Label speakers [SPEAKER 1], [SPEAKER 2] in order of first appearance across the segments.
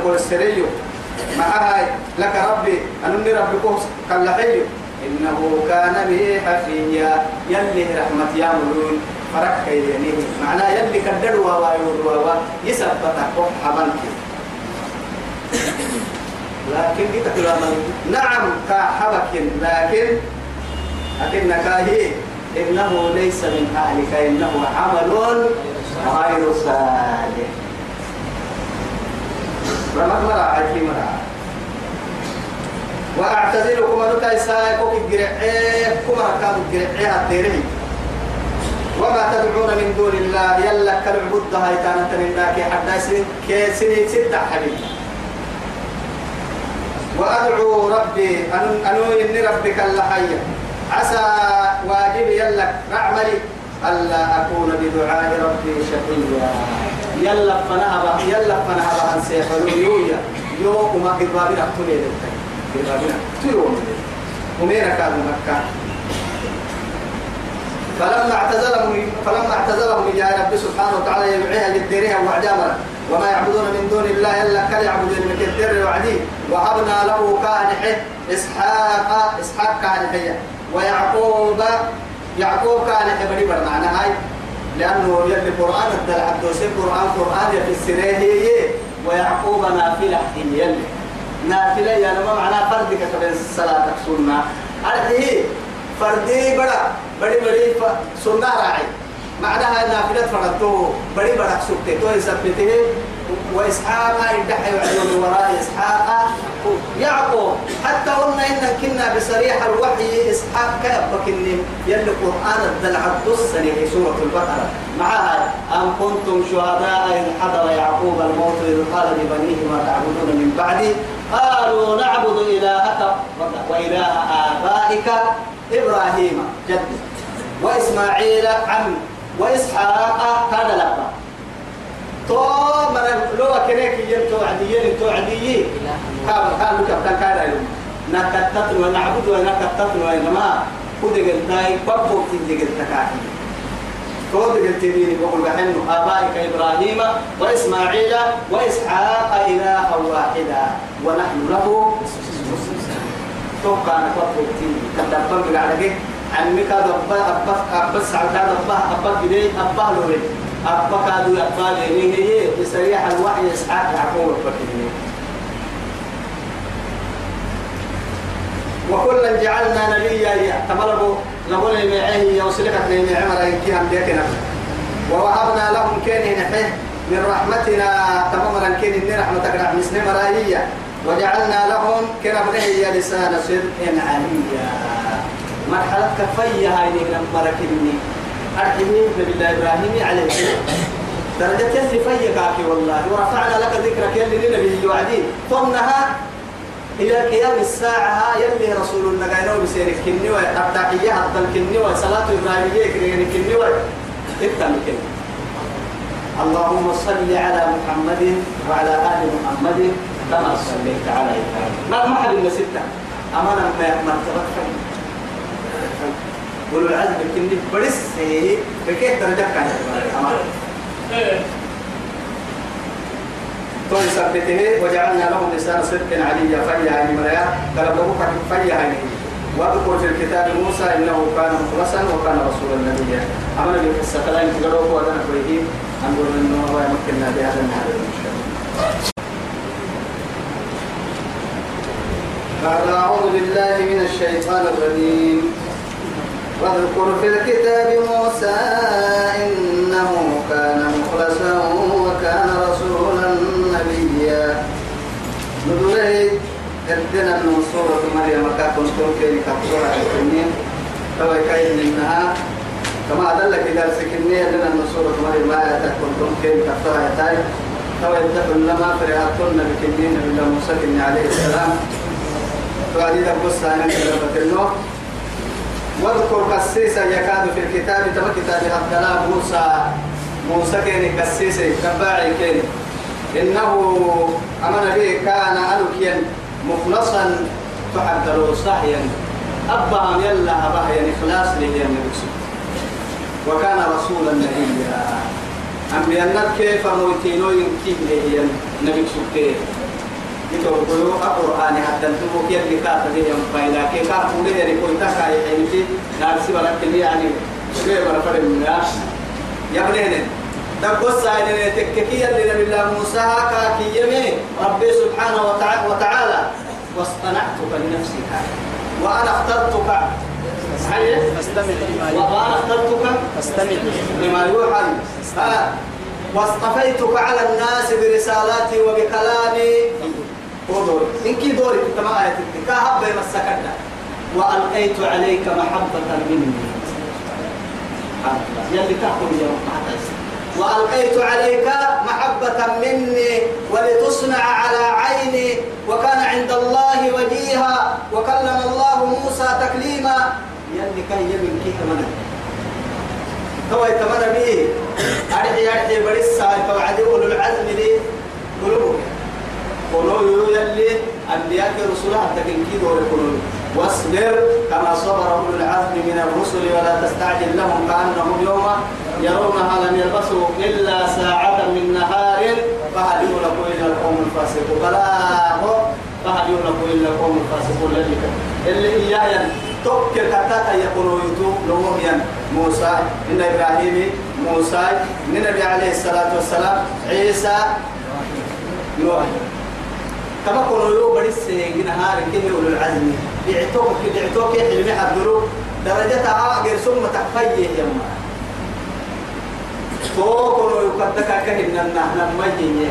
[SPEAKER 1] نقول السريو معها لك ربي أنني ربي كوس كاللحي إنه كان به حفيا يلي رحمة يا ملون فرق كيدينيه معناه يلي كدروا ويوروا يثبتك حملك لكن دي نعم كحبك لكن لكنك هي. إنه ليس من أهلك إنه عمل غير صالح. رمض مرة عجي مرة وأعتذركم أن تيساكم الجرعيه كما كانوا الجرعيه الديرين وما تدعون من دون الله يلا كالعبد هاي كانت لله حتى سنين كسنين ستة حبيب وأدعو ربي أن أنو إني ربك اللحية عسى واجب يلا نعملي ألا أكون بدعاء ربي شقيا يلا فنهب يلا فنهب عن سيخلو يويا. يوم ما قربابنا تولي للتاي قربابنا تيوم ومين كانوا مكة؟ فلما اعتزلهم فلما اعتزلهم يا رب سبحانه وتعالى يبعيها للديرها وعجامنا وما يعبدون من دون الله إلا كان يعبدون من الدر وعدي وهبنا له كان إسحاق إسحاق كان حيا ويعقوب يعقوب كان حبري معنى لأنه يلي القران الدل عبد القران قرآن في السنة ويعقوب نافلة يلي. نافلة يعني ما معنى فردك كبين الصلاه سنة. هذه فردي بڑا بڑی بڑی سنة راعي. معناها نافلة فردته بڑی بڑا سبته تو يثبته. وإسحاق يدحي من وراء إسحاق. يعقوب حتى قلنا إن كنا بصريح الوحي إسحاق كأبك إن يلي الدلع الدسني في سورة البقرة. معها أم كنتم شهداء إذ حضر يعقوب الموت إذ قال لبنيه ما تعبدون من بعدي؟ قالوا نعبد إلهك وإله آبائك إبراهيم. جد. وإسماعيل عم. وإسحاق هذا لبا تو من لو كنيك ينتو عديين انتو عديين كان كان كان كان يوم نكتت ونعبد ونكتت وإنما كودي قلتاي بابو تيجي قلتكاكي كودي قلتيني بقول بحنو آبائك إبراهيم وإسماعيل وإسحاق إلها واحدا ونحن له تو كان بابو تيجي كدبان بقى عمك أبا أبا أبا سعد أبا أبا جدي أبا لوري كادو أبا لوري هي بسريح الوحي إسحاق يعقوب بكرني وكلا جعلنا نبيا تمربوا نقول معي يوصلك من عمر ينكيهم بيكنا ووهبنا لهم كين نحيه من رحمتنا تماما كين إن رحمتك رحمة سنة مرايية وجعلنا لهم كنبنه لسان صدق عليا مرحلة كفية هاي لما ركبني أرحمي بالله إبراهيم عليه السلام درجة يلي عافي والله. ورفعنا لك ذكرك يلي لنبي وعدين ثمنها إلى قيام الساعة يلي رسول النجاينو بسيرك كني والتحية حتى الكني وصلاة إبراهيمية كني كني إتم كني اللهم صل على محمد وعلى آل محمد كما صليت على إبراهيم. ما حد من ستة. أمانة ما مرتبط قولوا العزم كني برس بكيف درجة كان طول سبته وجعلنا لهم لسان صدق عليا فيا يعني مرايا قلبه فيا يعني واذكر في الكتاب موسى انه كان مخلصا وكان رسولا نبيا عمل في السكلين تقرأوا وأنا كويهين انظر انه هو يمكننا بهذا النهار بعد أعوذ بالله من الشيطان الرجيم واذكر في الكتاب موسى إنه كان مخلصا وكان رسولا نبيا. نقول ادنا من سورة مريم كاكم توكي كفورة الكنين تو كاين منها كما أدلك إذا سكنية لنا من سورة مريم ما تكون توكي كفورة يتاي تو يدخل لما فرعتنا بكنين بالله موسى عليه السلام. فهذه تبص عن النور واذكر قسيسا يكاد في الكتاب تما كتاب عبد موسى. موسى كان قسيسا تباعي كان. إنه أمن به كان ألوكيا مخلصا تحضر صاحيا أبهم يلا أباه يعني إخلاص له وكان رسولا نبيا. أنبياء كيف موتينو يمكن له نبي سكتير. القرآن حتى يوم فايدا كي نارسي يعني شوية بلا فرق من يا بنيني دقص سايدين تككيا لنبي الله موسى كاكي يمي. ربي سبحانه وتعالى, وتعالى واصطنعتك لنفسك. وأنا اخترتك. فاستمع وأنا اخترتك. فاستمع لما يوحى واصطفيتك على الناس برسالاتي وبكلامي. إنك كما آية وألقيت عليك محبة مني. يا وألقيت عليك محبة مني ولتصنع على عيني. وكان عند الله وجيها. وكلم الله موسى تكليما. يلي كان يمن كي كمان هو يتمنى به أرحي أرحي بريسا توعدي أولو العزم لي. قلوبه قلوب يلي أنبياء رسولها تكنكي دور قلوب واصبر كما صبر أولو العزم من الرسل ولا تستعجل لهم كأنهم يوم يرونها لم يلبسوا إلا ساعة من نهار فهل يغلقوا إلا القوم الفاسقون. بلا فهل يغلقوا إلا القوم الفاسقون. الذي اللي إياه تذكر كتاتا يقولوا يتوب لهم. موسى إن إبراهيم موسى النبي عليه الصلاة والسلام عيسى نوح. كما كانوا يو بدي سين نهار كده أولو العزم بيعتوك بيعتوك حلمي حضروا درجتها غير ثم تكفيه يما. فوقنا يقدك كهن نحن ما يجيك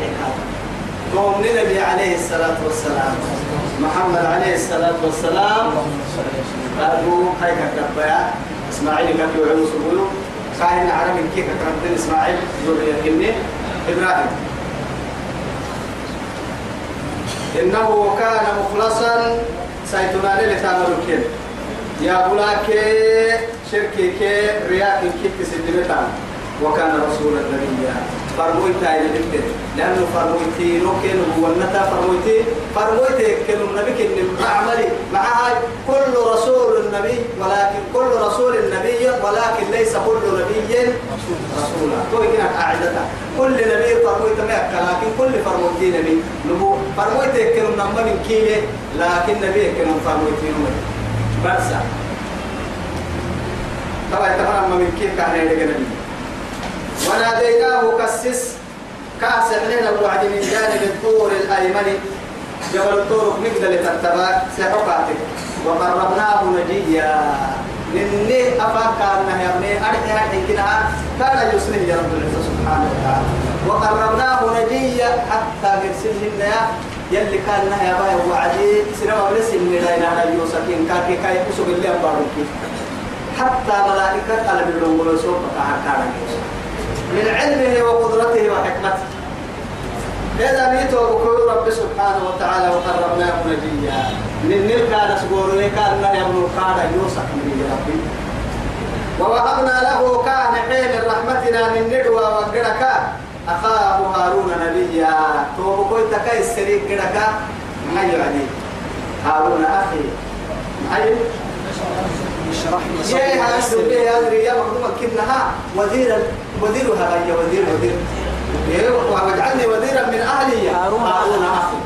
[SPEAKER 1] قوم النبي عليه الصلاة والسلام. محمد عليه الصلاة والسلام. قالوا هاي كتبها إسماعيل كتب علم سبوله كاين عربي كيف كتبت إسماعيل ذرية إبراهيم. إنه كان مخلصا سيتنا لتعمل كين يا بلاك شركي كي رياك كي تسدمتان وكان رسول النبي فرموي تاي لدكتور لأنه فرمويتي نوكين ونتا فرمويتي فرمويتي كل النبي كن عملي معها كل رسول النبي ولكن كل رسول النبي ولكن ليس كل نبي رسولا. تو كنا قاعدتها كل نبي فرمويت ما لكن كل فرمويتي نبي. نبو فرمويتي كن نمبر كيله لكن نبي كن فرمويتي نمبر بس طبعا تمام من كيف كان يدقى وناديناه كسس كأس علينا الوعد من جانب الطور الأيمن. جبل الطور نقدر لتتبع سحقاتك وقربناه نجيا. نني أفاك أنه يبني أرحي أرحي كنا كان يسنه يا رب العزة سبحانه وتعالى. وقربناه نجيا حتى قرسلهن يلي كان نهي أبايا وعدي سنما بلس إن لا إله إلا يوسكين كاكي كاي كسو بالله أمبارك حتى ملائكة قلب الرمول سوف تحكى من علمه وقدرته وحكمته. إذا ميتوا بكل رب سبحانه وتعالى وقربناه نجيا من كان سبور كان لا يبنو كان يوسف من ربي. ووهبنا له كان حين رحمتنا من ندوى وقرك. أخاه هارون نبيا. تو بكل تكاي السريك قرك. ما يعني هارون أخي. أي اشرح لي يا هذا يا أدري يا مخدوم كنها وزير وزيرها يا وزير وزير. واجعلني وزيرا من أهلي. هارون هارون. أخي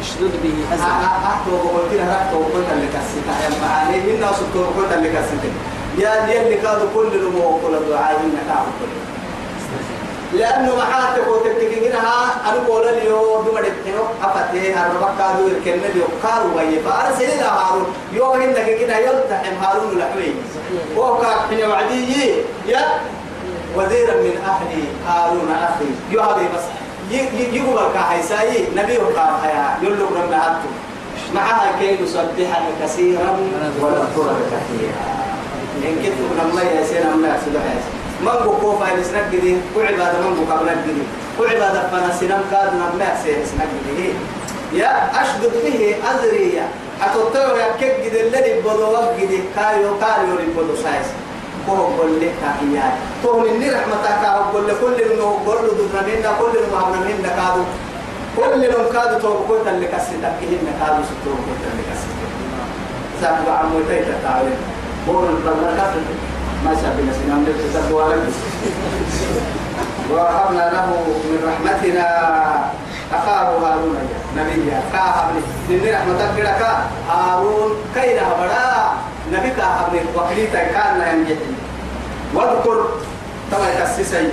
[SPEAKER 1] اشدد به ازرق احتو وقلت لها احتو وقلت لك الستا يا معاني منا وسكت وقلت لك الستا يا اللي كانوا كل نمو وكل دعاء إنك لأنه محاتك وتكتكينها أنا بقول اليوم دم دكتور أفتح هربك كادو يركن اليوم كارو ويا فأرسل إلى هارون. يوم إنك كنا يلتحم هارون لحوي. وكا حين وعدي. يا وزيرا من أهلي هارون أخي. يهبي بس. يقبل كحيساي نبي وقام حياة يلو رمى عبده معها كي نسبحك كثيرا ونذكرك كثيرا. إن كنت لما يسير أما يحسد حياتي من بكو فايل سنك جدي وعبادة من بكو قبل جدي وعبادة فنا سنم كاد نما يحسد سنك جدي يا أشدد فيه أزرية أتوتو يا كيك جدي الذي بدو جدي كايو كايو ريبودو سايس. كو قول لك يا تو من رحمتك قول لكل انه قول له دنا منا كل انه ما منا كادو. كل انه كادو تو كو تل كسيتك هنا كادو ستو كو تل كسيتك سابوا عمو تيتا تعالى بقول البركات. ما الله سنام لك وهبنا له من رحمتنا أخاه هارون نبي كاهبني لأن رحمتك كده هارون كيدا بڑا نبي كاهبني وكليتا كان ينجح واذكر تما يكسسي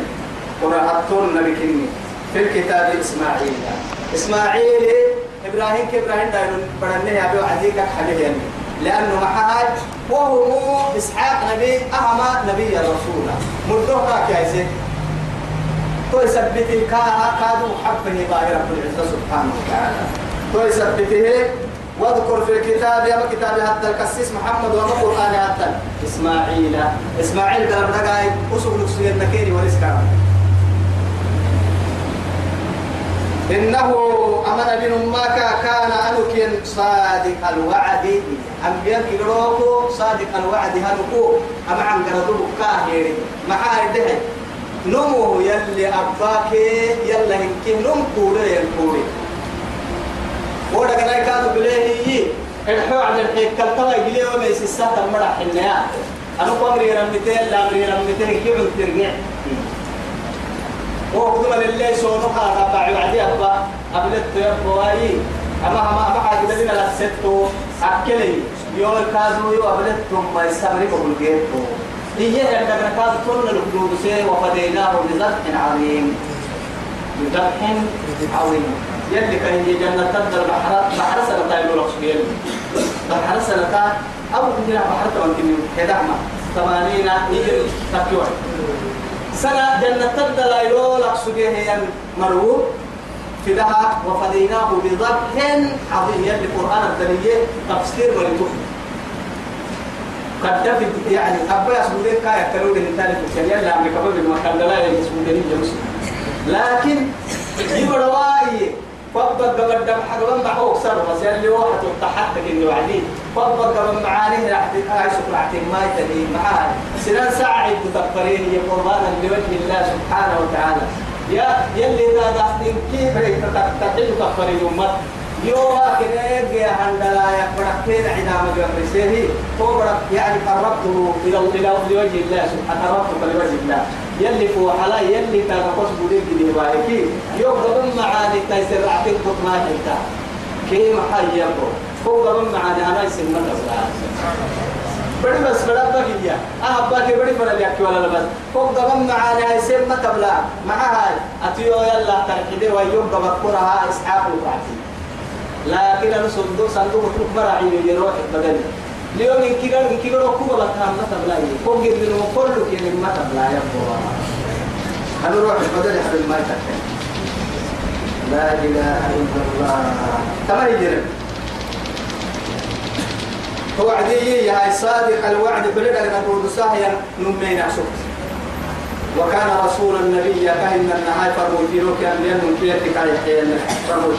[SPEAKER 1] قرأتون نبي كني في الكتاب إسماعيل إسماعيل إبراهيم كإبراهيم دايرون بدنه أبي عديك حبيبي يعني لأنه محاج وهو إسحاق نبي أهما نبي الرسول. مردوها كايسه تو يثبته كا كادو حبه باهر رب العزة سبحانه وتعالى. تو يثبته واذكر في الكتاب يا كتاب حتى القسيس محمد وما قرآن حتى إسماعيل. إسماعيل قال بدقاي أسوق نكسي النكيري ورزقا إنه أمن بن ماك كان أنك صادق الوعد. أنبياء كيروكو صادق الوعد هنكو أما عن قردو كاهيري معاي دهي نمو يلي أباك يلا هنكي نم كوري ينكوري ودا كنا كادو بليه الحو عن الحيكل توا يجلي وما يسسا تمرا حنيا. أنا قمري رمتين لا أمري رمتين كيف ترجع وقدما لله سونو هذا بعد عدي أبا. أبلت يبواي أما أما أما حاجة لنا لا ستو أكلي يوم كادو يو أبلت ثم يستمر بقول جيتو هي عندنا كاد كل القلوب سي وفديناه بذبح عظيم بذبح عظيم يلي كان يجي جنة تبدا البحر بحر سنة لك سبيل بحر سنة أو كنا بحر تمكن كدعمة ثمانين يجي تكيوه سنة جنة تبدا لا يقول لك سبيل مرور في دها وفديناه بذبح عظيم. يلي القرآن الدنيا تفسير ولتفسير قد دفت يعني أبا يسمونين كاية كانوا من ثالث الشريعة اللي عم يكبر بالمكان لا يسمونين جلوس لكن يبرواي فبقى قبل دم حقا مع هو أكثر بس اللي واحد تحتك إنه وعدين فبقى قبل معاني راح تتعايش راح ما يتني معاه سنان ساعة تتفرين يا قربانا لوجه الله سبحانه وتعالى. يا يلي ذا دحتين كيف تحتاج تفرين أمت يوها كده يجي هندلا كده عندما جمع سيري هو يعني قربته إلى لوجه الله سبحانه. قربته لوجه الله. يلي فو حلا يلي تاقص بوديك دي بايكي. يوم قبل معاني تيسر عتيق بطنا هيتا كي محيّبو هو قبل معاني أنا يسمى تبلا بڑی بس بڑا بگیا احبا کے بڑی بڑا لیاکی والا بس۔ فوق دبن معاني هاي سيما تبلا۔ مع هاي اتيو يلا تركيدي ويوم قبل قرها اسحاق القعتي لكن أنا صندوق صندوق مطلوب مرعي يروح بدل۔ اليوم إن كيلو إن كيلو كوبا بتهم ما تبلاي فوق من كله كي ما تبلاي أبوه أنا روح بدل يحب ما لا إله إلا الله تمام يجرب هو عدي يا صادق الوعد. بلد أن نقول ساهيا نمين عشقت وكان رسول النبي كهن النهاية فرموا في روكي أن ينم في يحيى فرموا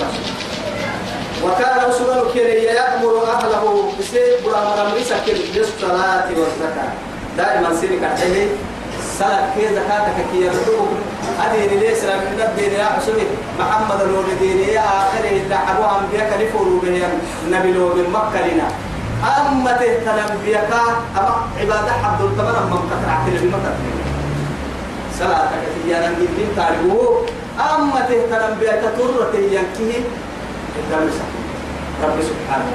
[SPEAKER 1] وكان رسول كري يأمر أهله بسيء برا مرمرسة بالصلاة والزكاة. دائما سيرك عليه صلاة كي زكاتك كي يردوك أدين ليس من الدين يا حسني. محمد نور الدين يا آخر إلا أبوها أنبياء لفوروا به النبي لو من مكة لنا. أما تهتنم بيك أما عبادة عبد التمر أما مكتر عتل بمكة صلاتك كي ينجي بين تعرفوه أما تهتنم بيك ترة ينكيه الدرسة رب سبحانه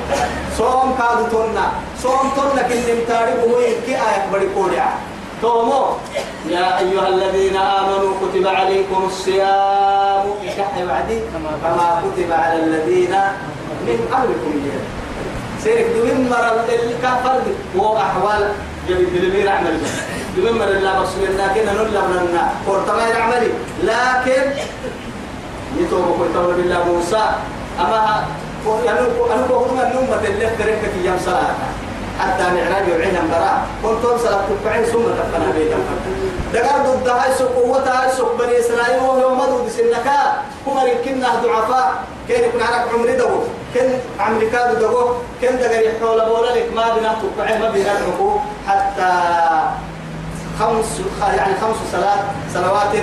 [SPEAKER 1] صوم كادو تونا صوم تونا كن نمتاري هو يكي آية بدي كوريا تومو. يا أيها الذين آمنوا كتب عليكم الصيام كما كتب على الذين من قبلكم. جهد سيرك دوين مرة الكفر وأحوال جميل دلمير عمل دوين مرة لا بصير لكن نلا مرنا قرطما يعملي لكن يتوبوا كتب بالله موسى. أما أنا أنا بقول من نومة اللي تركت في يوم صلاة. حتى معراج يعين براء كنت صلاة تبعين ثم تفنى بيتا دقار ضد هاي سوق قوة هاي سوق بني إسرائيل وهو مدود سنكا هم ركنا ضعفاء. كان يكون عرق عمري دبو كان عمري كادو دبو كان دقار يحول بولا لك. ما بنا تبعين ما بنا حتى خمس يعني خمس صلاة صلوات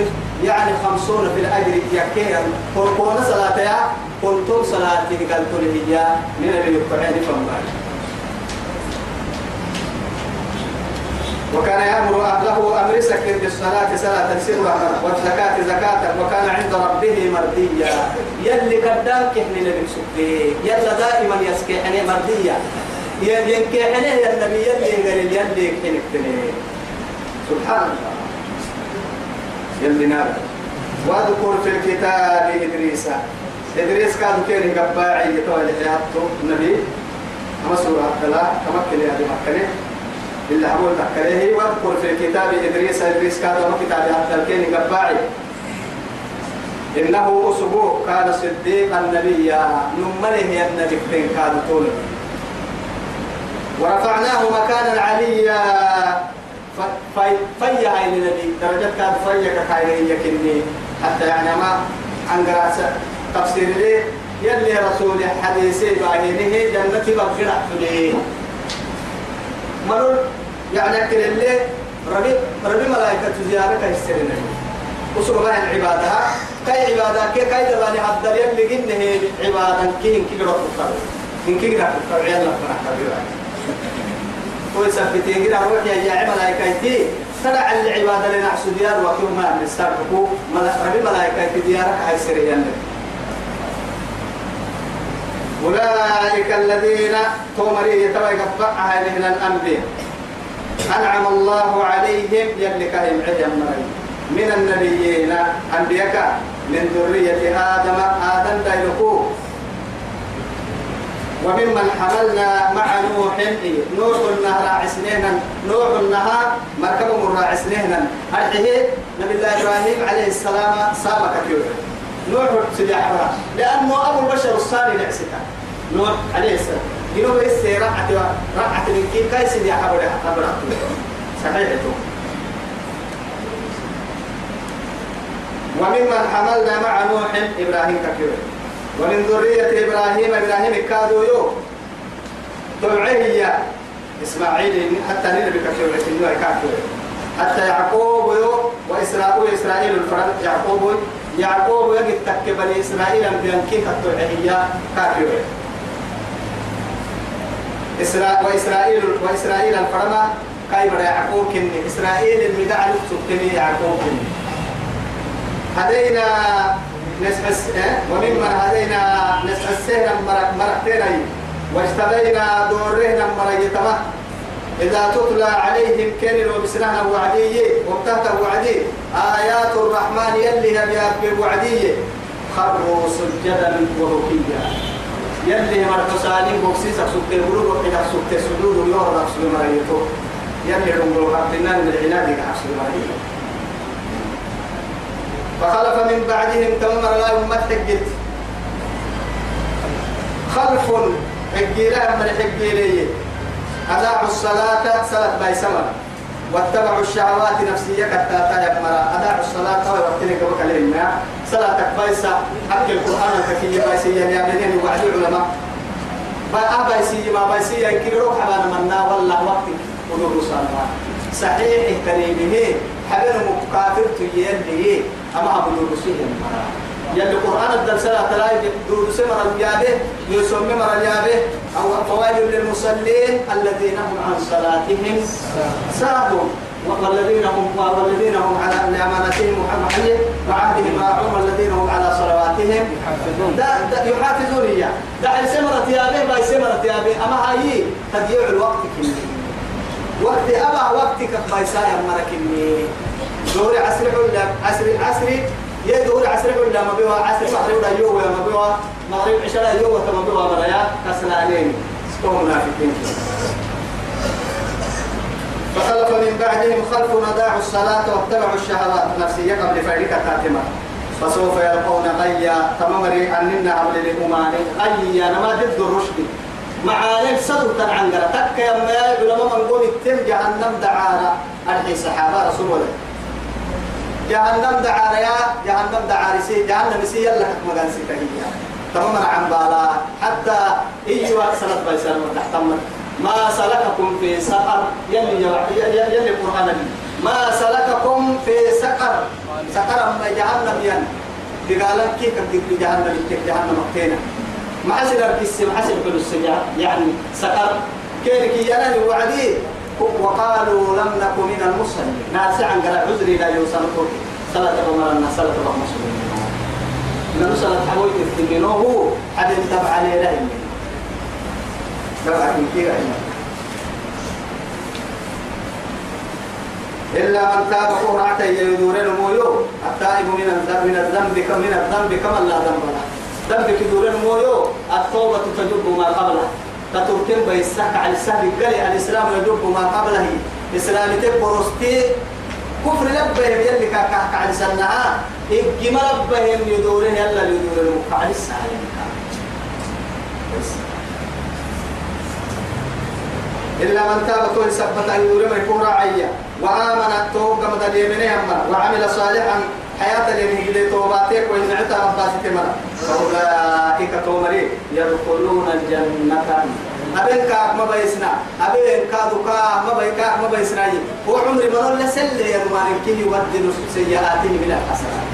[SPEAKER 1] يعني خمسون في الأجر. يكيا كون صلاة كنتم صلاة قلت هي من اللي يقعين فمبارك وكان يأمر أهله أمر سكر بالصلاة صلاة سرا والزكاة زكاة وكان عند ربه مرديا يلي قدام كحن نبي سبه يلا دائما يسكحني مرديا ينكحني يا النبي يلي قال يلي كحنك سبحان الله. يلي نار. واذكر في الكتاب إدريس. إدريس كان كيري قباعي يتوالي حياته. النبي أما سورة الثلاث تمكن يا مكة. اللي حبول ذكره واذكر في الكتاب إدريس إدريس كان ما كتاب حتى الكين قباعي. إنه أسبوع كان صديقا نبيا نمله يا النبي كان كان طول. ورفعناه مكانا عليا فيا هاي النبي درجات كان فيا كاين يكني حتى يعني ما قراءة تفسير ليه يلي رسول حديثي باهينه جنة بقرع فليه مرون يعني أكل اللي ربي ربي ملائكة زيارة كيسترنا وسر ما العبادة كاي عبادة كي كاي دباني حد يلي جنة عبادة. كي إن كي رب تقر إن كي تقر عيال الله فرح كبيرة ويثبتين كده روح يا جاي ملائكة تي تدع العبادة لنا حسود ديار وكيوم ما نسترقوا ربي ملائكة ديارك هاي سريان أولئك الذين تومري يتوى يقطع هذه الأنبياء. أنعم الله عليهم يلي كهم عجم من النبيين أنبياء من ذرية آدم آدم دايلكو وممن حملنا مع نوح نوح النهر عسنينا نوح النهار مركب مرة عسنينا. أرحيه نبي الله إبراهيم عليه السلام سامك كيوه نوح سبحانه لأنه أبو البشر الثاني لعسكا نوح عليه السلام. ينو بس رقعة رقعة من كيف كاي سيدي حبر حبر صحيح وممن حملنا مع نوح إبراهيم كثير ومن ذرية إبراهيم إبراهيم كادوا يو توعيه إسماعيل حتى نبي كثير إنه كافر حتى يعقوب يو وإسرائيل إسرائيل الفرد يعقوب يعقوب يجد تك بني إسرائيل بينكي التوعيه كافر إسرائيل وإسرائيل وإسرائيل الفرما كاي بدا يعقوب كن إسرائيل المدعى سبتني يعقوب كن هدينا نسحس وممن هدينا نسحسنا مرتين واجتبينا دورهنا مريتما إذا تتلى عليهم كنن وبسنانا وعدي وابتهت وعدي. آيات الرحمن يلي هبيا بوعدي خروا سجدا وبكيا يلي مرت سالين بوكسيسا سكت بلوغ وحدا سكت سجود يور نفس مريتو يلي رمبلو قابلنا من العناد كحسن مريتو فخلف من بعدهم تمر لا يمت حجت خلف حجيلها من حجيليه أذاعوا الصلاة صلاة باي سمر واتبعوا الشهوات نفسية كتاتا يكمرا. أداعوا الصلاة ويوقتني كما صلاة بايسة حق القرآن الكفية بايسية يا منين وعد العلماء با بايسية ما بايسية يمكن روح أنا منا والله وقت ونور صلاة صحيح كريمه حبنا مكافر تيالي أما أبو نور يلي القرآن الدل سنة تلاقي دور سمر الجابة يسمى مر الجابة. أو فوائل للمصلين الذين هم عن صلاتهم ساهون. والذين هم والذين هم على لأمانتهم محمد وعهدهم راعون والذين هم على صلواتهم يحافظون يحافظون إياه دع السمرة يابه باي سمرة يابه أما هاي تضيع الوقت كني وقت أبا وقتك باي سايا مركني دور عصر عصر عصر يدور عصر ولا ما بيوا عصر مغرب ولا يوم ما بيوا مغرب عشاء يوم ما بيوا برايا كسلانين سكون منافقين فخلف من بعدهم خلف أضاعوا الصلاة واتبعوا الشهوات نفسية قبل فعلك تاتما فسوف يلقون غيا تمامري أننا عمل لأماني غيا نما ضد الرشد. معالم صدر عن تك يا ما لما من قوم التم جهنم دعانا. ألحي صحابة رسول الله. جهنم دعاريا جهنم دعارسي جهنم سي يلا حكم كان سكهية تمام عن بالا. حتى ايوا سنة بيسان وتحتمل. ما سلككم في سقر. يلي يلي يلي القرآن ما سلككم في سقر. سقر ما جهنم ين قال كيف كنت جهنم؟ كيف جهنم مكتينا ما حسن الكس ما حسن كل السجاع يعني سقر. كيف كي ينال وعدي؟ وقالوا لم نكن من المصلين ناس عن قال عذري لا يوصل صلاة بمرنا صلاة بمصلين من صلاة حويت التمينوه حد تبع عليه لهم لكن كيف إلا من تاب قرعة يدورين مويو التائب من الذنب من الذنب كم من الذنب كما لا ذنب له. ذنب كدورين مويو التوبة تجب ما قبله. تتركين بيساك على السهل. قال الإسلام يجب ما قبله. إسلام تبرستي كفر لبهم يلي كاكاك على سنها إجمال لبهم يدورين يلا يدورين. مقعد السهل. إلا من تاب كل سبت أن يورم يكون راعيا وآمن التوب كما اليمين وعمل صالحا حياة اليمين اللي توباتك وإن عتا مباسك مرة فأولئك تومري يدخلون الجنة. أبين كاك ما بيسنا. أبين كادو كاك ما بي كاك ما بيسنا. وعمري مرة لسلي يرمان كي يبدل سيئاته من الحسنات.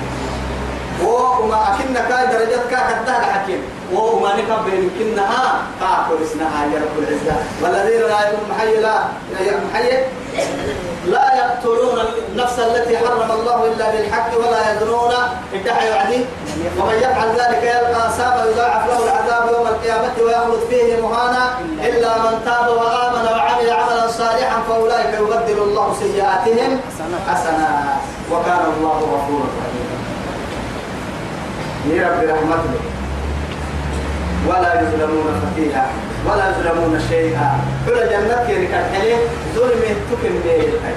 [SPEAKER 1] وما أكن كاي درجات كا حتى حكيم. وما نكب بين كنها كاكل اسمها يا رب العزة. والذين لا محي لا محي لا يقتلون النفس التي حرم الله إلا بالحق ولا يزنون. ادعى يعني ومن يفعل ذلك يلقى أصابا يضاعف له العذاب يوم القيامة ويخلد فيه مهانا. إلا من تاب وآمن وعمل عملا صالحا فأولئك يبدل الله سيئاتهم حسنات. وكان الله غفورا رحيما. يا رب ولا يظلمون فتيلا ولا يظلمون شيئا. كل جنة كي كان حليه ظلم تكن بيه تك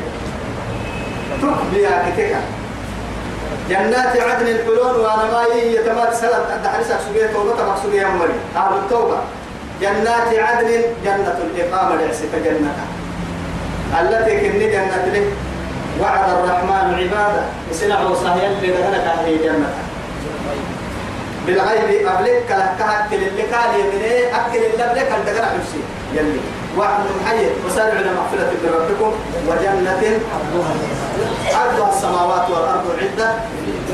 [SPEAKER 1] بيا كتك. جنات عدن الحلول وأنا ما يتمات سلام. قد حرسك سبيه توبة مقصود يا مري أهل التوبة. جنات عدن جنة الإقامة لعسك جنة. التي كن جنة له وعد الرحمن عباده. يسنع وصايا اللي دهنك هي جنة بالغيب قبلك كلا كهكل اللي كان يمني أكل اللي قبلك أنت قرأ حسي يلي. واحد محيي وسارع إلى مغفرة ربكم وجنة. عرضها السماوات والأرض عدة.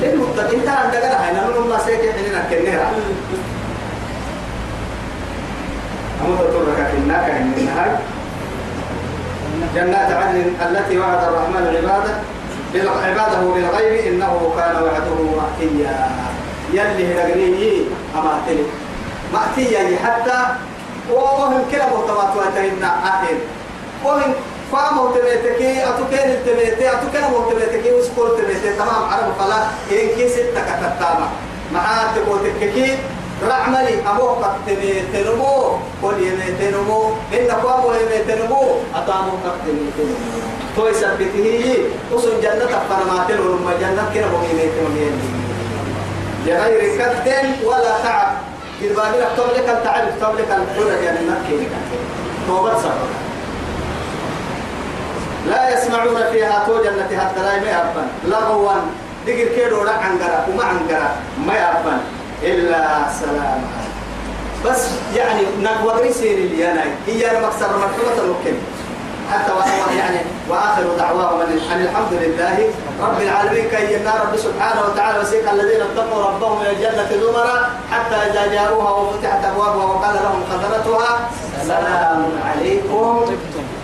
[SPEAKER 1] للمتقين ترى أنت قرأ هنا من الله سيكي حيننا كنيرا أمود ترك كناك من النهار جنات عدن التي وعد الرحمن عباده عباده بالغيب إنه كان وعده مأتيا يلي هرقني أما تلي ما تيجي حتى وهم كلا مهتمات واتهن أهل وهم فامو تبيتكي أتوكين التبيتي أتوكين مو تبيتكي وسكول تبيتي تمام عرب فلا إن كي ستة كتتاما معاه تبوتككي رعملي أبو قد تبيتنمو قل يميتنمو إن قاموا يميتنمو. أتامو قد تبيتنمو تو يثبته وصل جنة فرماتل ورم جنة كنا بو بغير كد ولا تعب. إذا بابي اكتب لك التعب اكتب لك الحرة يعني مكي توبة صبر. لا يسمعون فيها تو جنة حتى لا يأبن لغوا. دقر كيدو لا عنقرا وما عنقرا ما يأبن إلا سلام. بس يعني نقوى سير اللي أنا. هي المكسر مرحبة ممكن حتى يعني وآخر دعواهم أن الحمد لله رب العالمين كي ينا رب سبحانه وتعالى وسيق الذين اتقوا ربهم إلى الجنة زمرا حتى إذا جاءوها وفتحت أبوابها وقال لهم خزنتها سلام عليكم.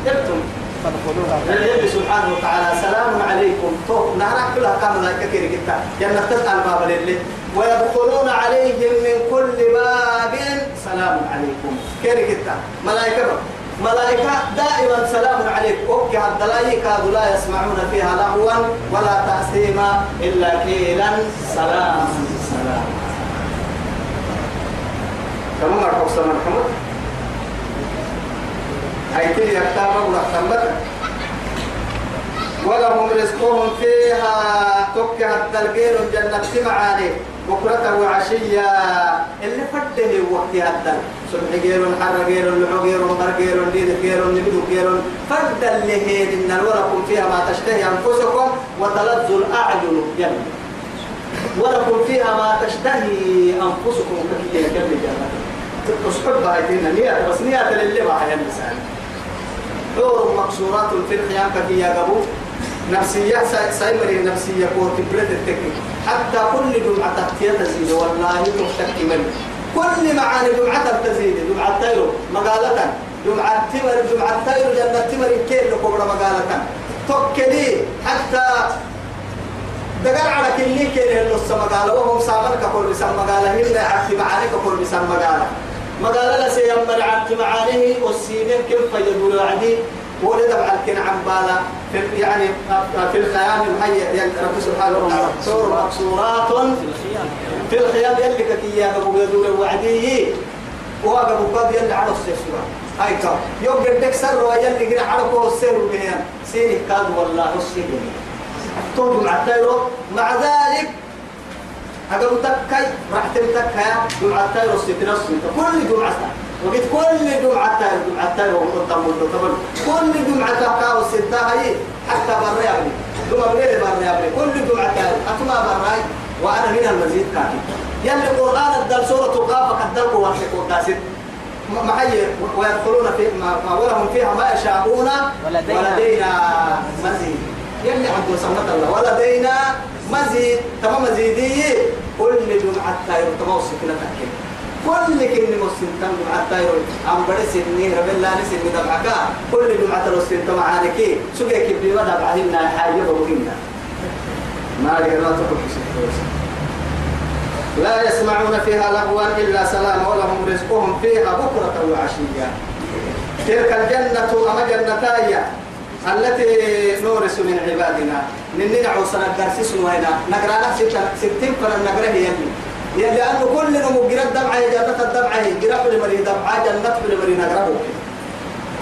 [SPEAKER 1] تبتم فادخلوها سبحانه وتعالى سلام عليكم. تو كلها كان ملائكة كيري كتا جنة تسأل باب للي. ويدخلون عليهم من كل باب. سلام عليكم. كيري كتا ملائكة ملائكة دائما سلام عليك. أوكي الدلائي كادوا لا يسمعون فيها لغوا ولا تأثيما إلا قيلا. سلام. سلام. كما مرحب سلام محمد؟ هاي تلي يكتابا ورحمة ولهم رزقهم فيها. تكها الدلقين جنة معاني بكرة وعشية. اللي فده وقت هذا. صبح غير حر غير لعو غير بر غير ليد غير نبدو غير فد اللي هي إن ولكم فيها ما تشتهي أنفسكم وتلذ الأعين يلا ولكم فيها ما تشتهي أنفسكم كثير كم جنة تصحب هايتين نية بس نية للي ما هي الإنسان حور مقصورات في الخيام كثير يا نفسية سايمري نفسية كور تبرد التكنيك. حتى كل جمعة تحتية تزيد. والله تفتك من. كل معاني جمعة تزيد. جمعة تيرو مقالة. جمعة تمر جمعة تاير جنة تمر كيل لكبر مقالة. توكلي حتى دقر على كل كيل النص مقالة. وهم سامر كقول بسم مقالة. هنا عكس معاني كقول بسم مقالة. مقالة لسيمر عكس معانيه. والسينين كيف يقولوا عدي ولد بعد كن عبالة في يعني في الخيام يا رب سبحانه وتعالى. سور مقصورات في الخيام يلي كتيا أبو يدور وعدي. وهذا أبو قد يلي على السيسوا هاي كم يوم قدك سر يلي قرأ على كو السر بهن سيني كاد والله السيني تقول مع مع ذلك هذا متكي راح تمتكها جمعة التايرو السيتنس كل جمعة وقت كل جمعة جمعة تاير وقتم وقتم كل جمعة تاكا والستة هاي حتى برا يبني جمعة بليل برا يبني كل جمعة أتما برا وأنا من المزيد كافي يلي القرآن الدل سورة القافة قدرك وارتك وقاسد محيي ويدخلون في ما ولهم فيها ما يشاءون ولدينا, ولدينا مزيد. يلي عنده سمة الله. ولدينا مزيد. تمام مزيدي. كل جمعة تاير تمام سكنة تحكي كل كل مسلم تم حتى يقول عم بدي سنين رب الله نسني دمعك كل جمعة الوسين تمعانك سوق كبدي ولا بعدين حاجة بقولنا ما لقينا تقول لا يسمعون فيها لغوا إلا سلام ولهم رزقهم فيها بكرة وعشية. تلك الجنة أما جنتايا التي نورث من عبادنا. نني عوصنا الدرس سنوينا نقرأ ستين فلن نقرأ يلي لأنه كل نمو قرأ دمعة جنة الدمعة قرأ لمري دمعة جنة لمري نقرأه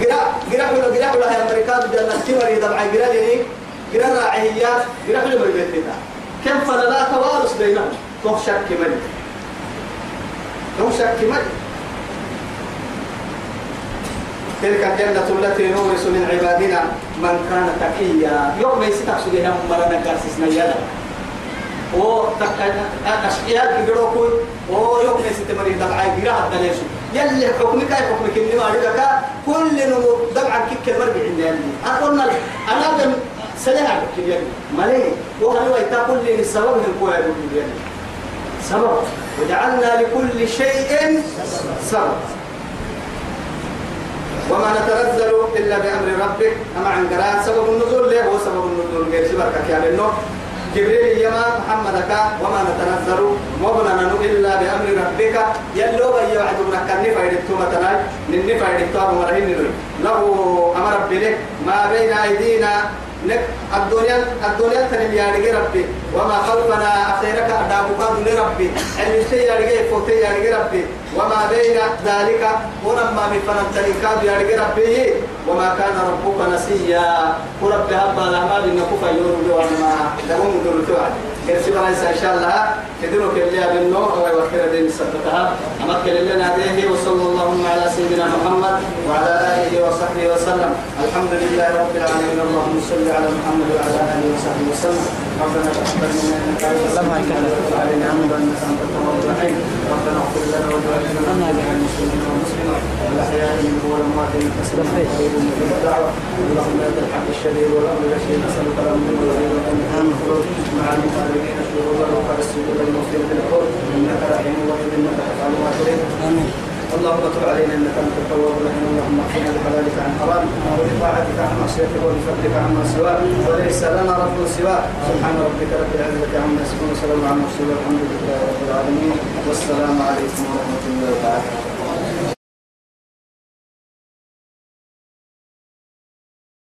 [SPEAKER 1] قرأ قرأ له قرأ له أمريكان جنة كمري دمعة قرأ لي قرأ راعيات قرأ لمري بيتنا. كم فلا توارث بينهم؟ تخشك كمري تخشك كمري تلك الجنة التي نورث من عبادنا من كان تقيا. يوم يستقصد سجينا مرنا كاسسنا يدا و أشياء يقولوا و يوم نسيت مريض دمعة يقرأ الدليل يلي حكمك حكمك إني ما أريدك كل نمو دمعة كيك المرجع عندي. يلي أنا قلنا أنا دم سلها كيك مالي؟ وهل يتقول لي السبب من قوة سبب. وجعلنا لكل شيء سبب. وما نتنزل إلا بأمر ربك. أما عن قراءة سبب النزول له هو سبب النزول؟ غير سبب النور جبريل يما محمد وما نتنزل وبنا إلا بأمر ربك. يلو بي وعد من كني فايدتو مثلا نني فايدتو أبو مرهين له أمر بلك ما بين أيدينا نك الدنيا الدنيا تنم يا ربي. وما خلفنا أخيرك أدابك لربي. علم يا فوتي يا ربي. وما بين ذلك ولما من فنن تنكاد يا ربي. وما كان ربك نسيا. ورب هبا لما بنكوف يورو لوما لهم دول توعد كرسي إن شاء الله كدروا كلها بالنور ويوكر دين سبتها. أما كلنا هذه وصلى الله على سيدنا محمد وعلى آله وصحبه وسلم. الحمد لله رب العالمين. اللهم صل على محمد وعلى آله وصحبه وسلم. ربنا تقبل منا أنت السميع علينا انك انت التواب الرحيم ربنا اغفر لنا ولوالدينا وللمسلمين والمسلمات قريب مجيب الدعوه اللهم انت الحق الشديد والامر الرشيد نسالك الامن والغيب والامن الخروج مع المقربين الشهود والوقار السجود المغفر بالقول انك رحيم ودود انك تفعل ما تريد امين اللهم تب علينا انك انت التواب الرحيم اللهم اغفرنا بحلالك عن حرام وبطاعتك عن معصيتك وبفضلك عما سواك وليس لنا رب سواك سبحان ربك رب العزه عما يصفون وسلام على المرسلين والحمد لله رب العالمين والسلام عليكم ورحمه الله وبركاته